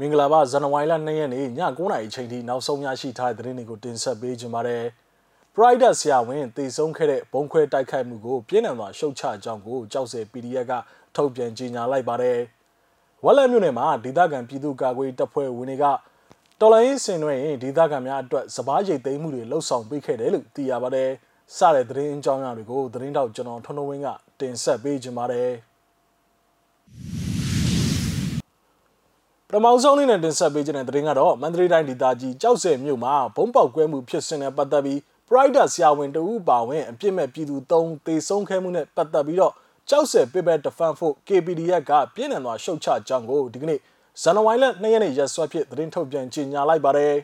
မင်္ဂလာပါဇန်နဝါရီလ2ရက်နေ့ည9:00နာရီချိန်ထိနောက်ဆုံးရရှိထားတဲ့သတင်းတွေကိုတင်ဆက်ပေးကြပါမယ်။ Pride ဆရာဝန်တည်ဆုံးခဲ့တဲ့ဘုံခွဲတိုက်ခိုက်မှုကိုပြင်းထန်စွာရှုတ်ချကြောင်းကိုကြောက်စဲ PDF ကထုတ်ပြန်ကြေညာလိုက်ပါတယ်။ဝက်လက်မြို့နယ်မှာဒေသခံပြည်သူ့ကာကွယ်တပ်ဖွဲ့ဝင်တွေကတော်လိုင်းစင်တွေရင်ဒေသခံများအတွက်စပားရိတ်သိမ်းမှုတွေလှုပ်ဆောင်ပေးခဲ့တယ်လို့သိရပါတယ်။စတဲ့သတင်းအကြောင်းအရာတွေကိုသတင်းတောက်ကျွန်တော်ထွန်းထွန်းဝင်းကတင်ဆက်ပေးကြပါမယ်။ ပထမဆုံးအနေနဲ့တင်ဆက်ပေးခြင်းတဲ့သတင်းကတော့မန္တလေးတိုင်းဒေသကြီးကြောက်စဲမြို့မှာဘုံပေါက်ကွဲမှုဖြစ်စဉ်နဲ့ပတ်သက်ပြီး Pride ဆရာဝန်တဦးပါဝင်အပြစ်မဲ့ပြည်သူ၃သေဆုံးခဲ့မှုနဲ့ပတ်သက်ပြီးတော့ကြောက်စဲ People Defense Force KPDF ကပြည်နယ်သွားရှုတ်ချကြောင်းကိုဒီကနေ့ဇန်နဝါရီလ2ရက်နေ့ရက်စွဲဖြစ်သတင်းထုတ်ပြန်ကြေညာလိုက်ပါတယ်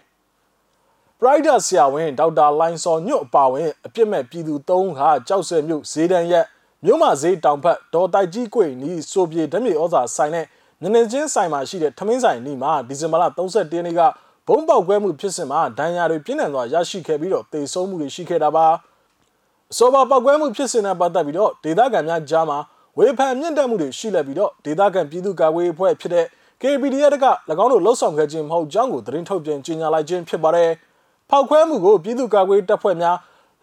။ Pride ဆရာဝန်ဒေါက်တာလိုင်းစော်ညွတ်အပါဝင်အပြစ်မဲ့ပြည်သူ၃ဟာကြောက်စဲမြို့ဈေးတန်းရက်မြို့မဈေးတောင်ဖက်ဒေါ်တိုက်ကြီးကွေနီးဆိုပြေဓမြေဩဇာဆိုင်နဲ့ နနေချင်းဆိုင်မှာရှိတဲ့ထမင်းဆိုင်နီးမှာဒီဇင်ဘာလ31ရက်နေ့ကဘုံပေါက်ကွဲမှုဖြစ်စဉ်မှာဒဏ်ရာတွေပြင်းထန်စွာရရှိခဲ့ပြီးတော့တေဆုံးမှုတွေရှိခဲ့တာပါအဆိုပါပောက်ကွဲမှုဖြစ်စဉ်နဲ့ပတ်သက်ပြီးတော့ဒေသခံများကြားမှာဝေဖန်မြင့်တက်မှုတွေရှိလက်ပြီးတော့ဒေသခံပြည်သူ့ကာကွယ်ရေးအဖွဲ့ဖြစ်တဲ့ KPDF က၎င်းတို့လှုပ်ဆောင်ခဲ့ခြင်းမဟုတ်ကြောင်းကိုသတင်းထုတ်ပြန်ကြေညာလိုက်ခြင်းဖြစ်ပါတယ်ဖောက်ခွဲမှုကိုပြည်သူ့ကာကွယ်ရေးတပ်ဖွဲ့များ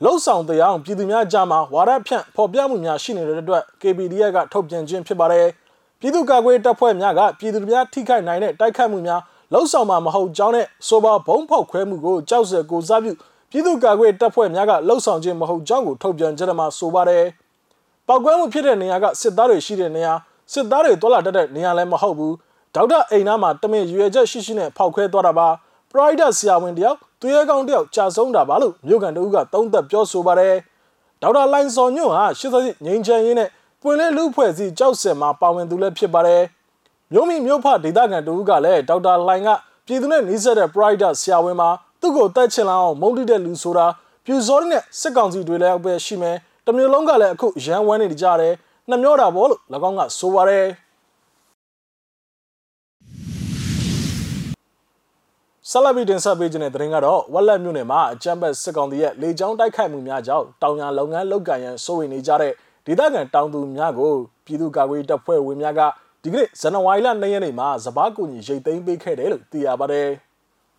လှုပ်ဆောင်တရားပြည်သူများကြားမှာဝါဒဖြန့်ဖော်ပြမှုများရှိနေတဲ့အတွက် KPDF ကထုတ်ပြန်ခြင်းဖြစ်ပါတယ်။ ပြည်သူ့ကာကွယ်တပ်ဖွဲ့များကပြည်သူများထိခိုက်နိုင်တဲ့တိုက်ခိုက်မှုများလှုံ့ဆော်မှာမဟုတ်ကြောင်းနဲ့ဆိုပါဘုံဖောက်ခွဲမှုကိုကြောက်စဲကိုစားပြုပြည်သူ့ကာကွယ်တပ်ဖွဲ့များကလှုံ့ဆော်ခြင်းမဟုတ်ကြောင်းကိုထုတ်ပြန်ကြတယ်မှာဆိုပါတယ်။ပောက်ကွဲမှုဖြစ်တဲ့နေရာကစစ်သားတွေရှိတဲ့နေရာစစ်သားတွေတွာလာတတ်တဲ့နေရာလည်းမဟုတ်ဘူး။ဒေါက်တာအိမ်နာမှာတမင်ရွေချက်ရှိရှိနဲ့ဖောက်ခွဲသွားတာပါ။ Pride ဆရာဝန်တယောက်သူရဲကောင်းတယောက်ကြာဆုံးတာပါလို့မြို့ကန်တဦးကသုံးသက်ပြောဆိုပါတယ်။ဒေါက်တာလိုင်းစော်ညွန့်ဟာရှစ်သစ်ငိန်ချန်ရင်းနဲ့ ပွင့်လင်းလူဖွဲ့စည်းကြောက်စင်မှာပါဝင်သူလည်းဖြစ်ပါတယ်။မြို့မိမြို့ဖဒေသခံတူကလည်းဒေါက်တာလိုင်ကပြည်သူနဲ့နှီးစပ်တဲ့ Pride ဆရာဝန်မှာသူ့ကိုတက်ချင်လာအောင်မုန်းတိတဲ့လူဆိုတာပြူစော်နဲ့စစ်ကောင်စီတွေလည်းပဲရှိမယ်။တမျိုးလုံးကလည်းအခုရန်ဝမ်းနေကြတယ်။နှမျောတာပေါ့လို့၎င်းကဆိုပါတယ်။ဆလဘီတင်ဆက်ပေးခြင်းတဲ့သတင်းကတော့ဝက်လက်မြို့နယ်မှာအကြမ်းဖက်စစ်ကောင်စီရဲ့လေကြောင်းတိုက်ခိုက်မှုများကြောင့်တောင်ယာလုပ်ငန်းလုပ်ကိုင်ရန်စိုးရိမ်နေကြတဲ့ ဒေသခံတောင်သူများကိုပြည်သူ့ကာကွယ်တပ်ဖွဲ့ဝင်များကဒီကနေ့ဇန်နဝါရီလ2ရက်နေ့မှာစပားကူညီရိတ်သိမ်းပေးခဲ့တယ်လို့သိရပါတယ်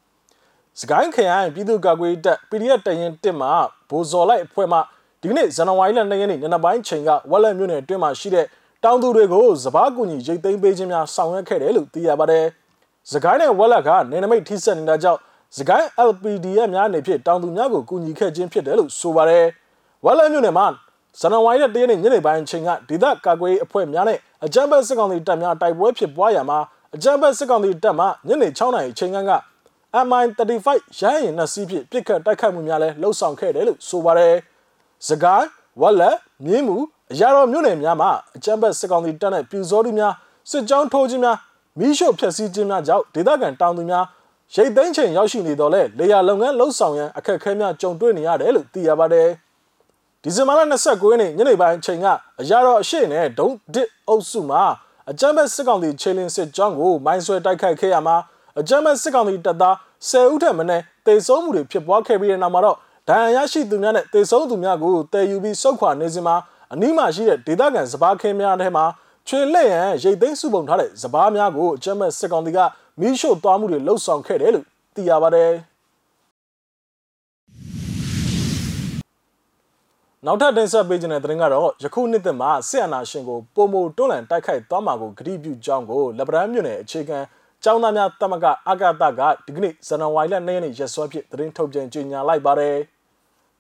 ။စကိုင်းခရိုင်ပြည်သူ့ကာကွယ်တပ် PDF တရင်1မှာဘိုးစော်လိုက်အဖွဲ့မှဒီကနေ့ဇန်နဝါရီလ2ရက်နေ့နနက်ပိုင်းချိန်ကဝက်လက်မြို့နယ်အတွင်းမှာရှိတဲ့တောင်သူတွေကိုစပားကူညီရိတ်သိမ်းပေးခြင်းများဆောင်ရွက်ခဲ့တယ်လို့သိရပါတယ်။စကိုင်းနဲ့ဝက်လက်ကနေနမိတ်ထိစက်နေတာကြောင့်စကိုင်း LPDF များနေဖြစ်တောင်သူများကိုကူညီခဲ့ခြင်းဖြစ်တယ်လို့ဆိုပါတယ်။ဝက်လက်မြို့နယ်မှာ ဇန်နဝါရီလ၁ရက်နေ့ညနေပိုင်းအချိန်ကဒေသကာကွယ်ရေးအဖွဲ့များနဲ့အကြမ်းဖက်စစ်ကောင်စီတပ်များတိုက်ပွဲဖြစ်ပွားရာမှာအကြမ်းဖက်စစ်ကောင်စီတပ်မှညနေ6နာရီအချိန်က MI35 ရဟရင်နှစ်စီးဖြင့်ပစ်ခတ်တိုက်ခိုက်မှုများလည်းလှုပ်ဆောင်ခဲ့တယ်လို့ဆိုပါတယ်။စကိုင်းဝက်လက်မြင်းမှုအရာတော်မြို့နယ်များမှာအကြမ်းဖက်စစ်ကောင်စီတပ်နဲ့ပြူစောတိများစစ်ကြောင်းထိုးခြင်းများမိရှုဖျက်ဆီးခြင်းများကြောင့်ဒေသခံတောင်သူများရိတ်သိမ်းချိန်ရောက်ရှိနေတော့လဲလေယာလုပ်ငန်းလှုပ်ဆောင်ရန်အခက်အခဲများကြုံတွေ့နေရတယ်လို့သိရပါတယ်။ ဒီဇင်ဘာလ29ရက်နေ့ညနေပိုင်းချိန်ကအရာတော်အရှိနဲ့ဒုံတစ်အုပ်စုမှာအကြမ်းဖက်စစ်ကောင်စီခြေလင်းစစ်ကြောင်းကိုမိုင်းဆွဲတိုက်ခိုက်ခဲ့ရမှာအကြမ်းဖက်စစ်ကောင်စီတပ်သား10ဦးထက်မနည်းတေဆုံးမှုတွေဖြစ်ပွားခဲ့ပြီးတဲ့နောက်မှာတော့ဒဏ်ရာရရှိသူများနဲ့တေဆုံးသူများကိုတည်ယူပြီးစုခွာနေစဉ်မှာအနီးမှာရှိတဲ့ဒေသခံစပားခင်းများထဲမှာချွေလက်ရန်ရိတ်သိမ်းစုပုံထားတဲ့စပားများကိုအကြမ်းဖက်စစ်ကောင်စီကမိရှို့သွားမှုတွေလှုပ်ဆောင်ခဲ့တယ်လို့သိရပါတယ်။ နောက်ထပ်တင်ဆက်ပေးခြင်းတဲ့သတင်းကတော့ယခုနှစ်သက်မှာစစ်အာဏာရှင်ကိုပုံမတွန်းလှန်တိုက်ခိုက်သွားမှာကိုဂရုပြုကြောင်းကိုလက်ပံမြို့နယ်အခြေခံကျောင်းသားများတမကအကတကဒီကနေ့ဇန်နဝါရီလ2ရက်နေ့ရက်စွဲဖြင့်သတင်းထုတ်ပြန်ကြေညာလိုက်ပါတယ်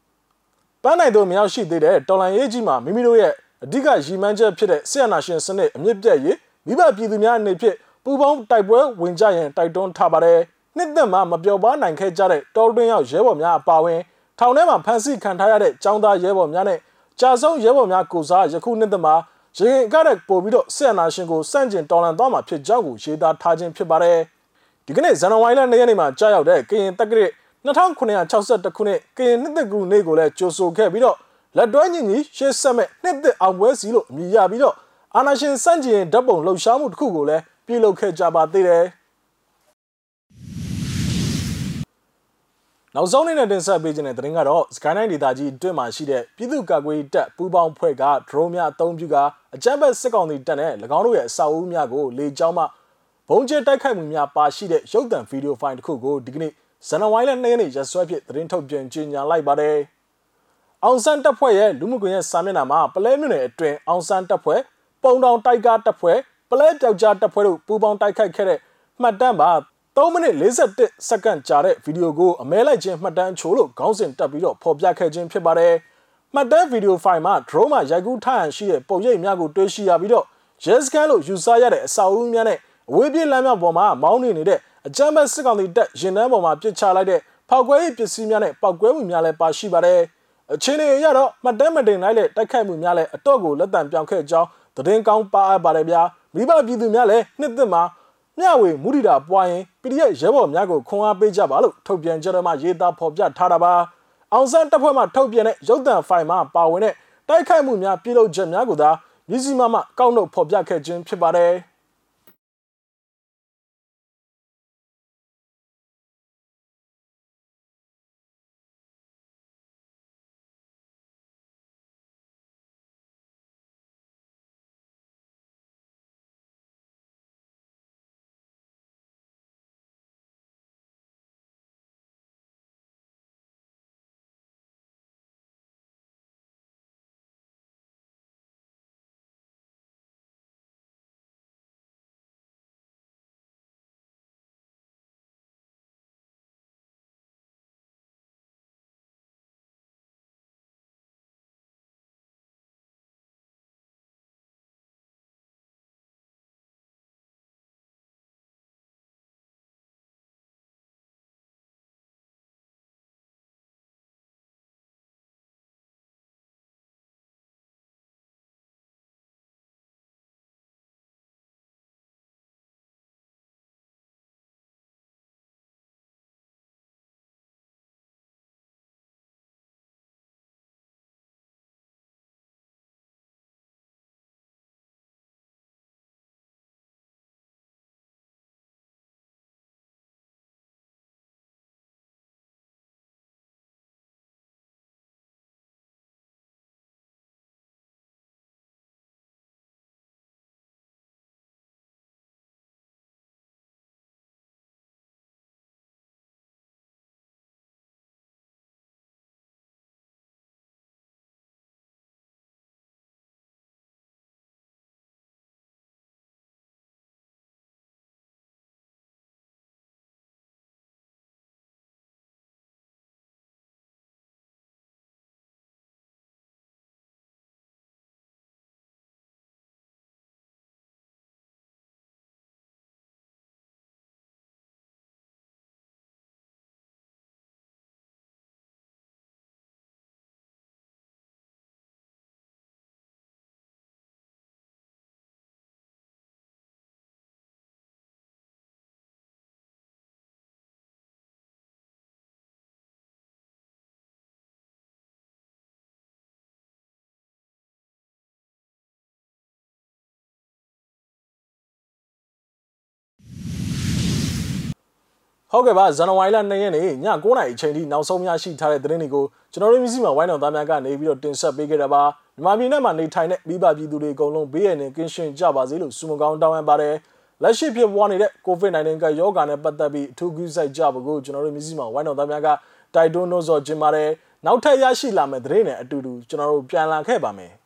။ပန်းနိုင်တို့မြောက်ရှိသေးတဲ့တော်လန်ရေးကြီးမှာမိမိတို့ရဲ့အဓိကရည်မှန်းချက်ဖြစ်တဲ့စစ်အာဏာရှင်စနစ်အမြင့်ပြတ်ရေးမိဘပြည်သူများအနေဖြင့်ပူပေါင်းတိုက်ပွဲဝင်ကြရန်တိုက်တွန်းထားပါတယ်။နှစ်သက်မှာမပျော်ပါနိုင်ခဲ့ကြတဲ့တော်တွင်းရောက်ရဲဘော်များအပါအဝင် ထောင်ထဲမှာဖမ်းဆီးခံထားရတဲ့ចောင်းသားရဲဘော်များနဲ့ကြာဆုံးရဲဘော်များကိုစားယခုနှစ်သက်မှာရင်ကရက်ပို့ပြီးတော့ဆက်အနာရှင်ကိုစန့်ကျင်တော်လှန်သွားမှာဖြစ်ကြောင်းကိုရေးသားထားခြင်းဖြစ်ပါတယ်ဒီကနေ့ဇန်နဝါရီလ2ရက်နေ့မှာကြာရောက်တဲ့ကရင်တက္ကရာ2962ခုနှစ်ကရင်နှစ်သက်ကူနေ့ကိုလည်းကြိုဆိုခဲ့ပြီးတော့လက်တွဲညီညီရှေ့ဆက်မဲ့နှစ်သက်အောင်ပွဲစီလို့အမည်ရပြီးတော့အာနာရှင်စန့်ကျင်ဓာတ်ပုံလှုပ်ရှားမှုတစ်ခုကိုလည်းပြုလုပ်ခဲ့ကြပါသေးတယ် နောက်ဆုံးအနေနဲ့တင်ဆက်ပေးခြင်းတဲ့သတင်းကတော့စကိုင်းတိုင်းဒေသကြီးအတွင်းမှာရှိတဲ့ပြည်သူ့ကာကွယ်တပ်ပူးပေါင်းဖွဲ့ကဒရုန်းများအသုံးပြုကအကြမ်းဖက်စစ်ကောင်စီတပ်နဲ့၎င်းတို့ရဲ့အဆောက်အဦများကိုလေကြောင်းမှဘဘုံကျဲတိုက်ခိုက်မှုများပါရှိတဲ့ရုပ်သံဗီဒီယိုဖိုင်တစ်ခုကိုဒီကနေ့ဇန်နဝါရီလ2ရက်နေ့ရက်စွဲဖြင့်သတင်းထုတ်ပြန်ကြေညာလိုက်ပါတယ်။အောင်ဆန်းတပ်ဖွဲ့ရဲ့လူမှုကွန်ရက်စာမျက်နှာမှာပလဲမြို့နယ်အတွင်းအောင်ဆန်းတပ်ဖွဲ့ပုံတောင်တိုက်ကားတပ်ဖွဲ့ပလဲပြောက်ကြားတပ်ဖွဲ့တို့ပူးပေါင်းတိုက်ခိုက်ခဲ့တဲ့မှတ်တမ်းပါ 3မိနစ်41စက္ကန့်ကြာတဲ့ဗီဒီယိုကိုအမဲလိုက်ခြင်းမှတ်တမ်းချိုးလို့ခေါင်းစဉ်တက်ပြီးတော့ဖော်ပြခဲ့ခြင်းဖြစ်ပါတယ်။မှတ်တမ်းဗီဒီယိုဖိုင်မှာ drone မှာရိုက်ကူးထားရန်ရှိတဲ့ပုံရိပ်များကိုတွေ့ရှိရပြီးတော့ရဲစခန်းလို့ယူဆရတဲ့အစာအုပ်များနဲ့အဝေးပြေးလမ်းမြောက်ပေါ်မှာမောင်းနေနေတဲ့အကြမ်းဖက်စစ်ကောင်စီတပ်ရင်နှန်းပေါ်မှာပစ်ချလိုက်တဲ့ဖောက်ကွဲရေးပစ္စည်းများနဲ့ပောက်ကွဲမှုများလည်းပါရှိပါတယ်။အခြေအနေအရတော့မှတ်တမ်းမတင်လိုက်တဲ့တိုက်ခိုက်မှုများလည်းအတော့ကိုလက်တံပြောင်းခဲ့ကြောင်းသတင်းကောင်းပါအပ်ပါတယ်ဗျာ။မိဘပြည်သူများလည်းနှစ်သက်မှာ မျှဝေမူရိတာပွားရင် PDF ရဲဘော်များကိုခွန်အားပေးကြပါလို့ထုတ်ပြန်ကြရမှာရေးသားဖော်ပြထားတာပါ။အောင်ဆန်းတပ်ဖွဲ့မှထုတ်ပြန်တဲ့ရုပ်သံဖိုင်မှာပါဝင်တဲ့တိုက်ခိုက်မှုများပြုလုပ်ချက်များကိုသာမြစည်းမမကောက်နှုတ်ဖော်ပြခဲ့ခြင်းဖြစ်ပါတယ်။။ ဟုတ်ကဲ့ပါဇန်နဝါရီလ2ရက်နေ့ည9:00နာရီအချိန်ထိနောက်ဆုံးများရှိထားတဲ့သတင်းတွေကိုကျွန်တော်တို့မျိုးစီမှာဝိုင်းတော်သားများကနေပြီးတော့တင်ဆက်ပေးခဲ့တာပါ။မြန်မာပြည်နဲ့မှာနေထိုင်တဲ့မိဘပြည်သူတွေအကုန်လုံးဘေးရန်နဲ့ကင်းရှင်းကြပါစေလို့ဆုမကောင်းတောင်းအပ်ပါတယ်။လက်ရှိဖြစ်ပွားနေတဲ့ COVID-19 ကရောဂါနဲ့ပတ်သက်ပြီးအထူးကူးစိုက်ကြဖို့ကျွန်တော်တို့မျိုးစီမှာဝိုင်းတော်သားများကတိုက်တွန်းလို့ဆိုခြင်းပါတယ်။နောက်ထပ်ရရှိလာမယ့်သတင်းတွေအတူတူကျွန်တော်တို့ပြန်လာခဲ့ပါမယ်။